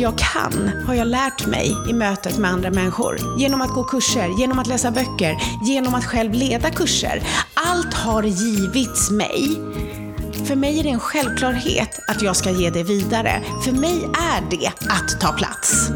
jag kan har jag lärt mig i mötet med andra människor. Genom att gå kurser, genom att läsa böcker, genom att själv leda kurser. Allt har givits mig. För mig är det en självklarhet att jag ska ge det vidare. För mig är det att ta plats.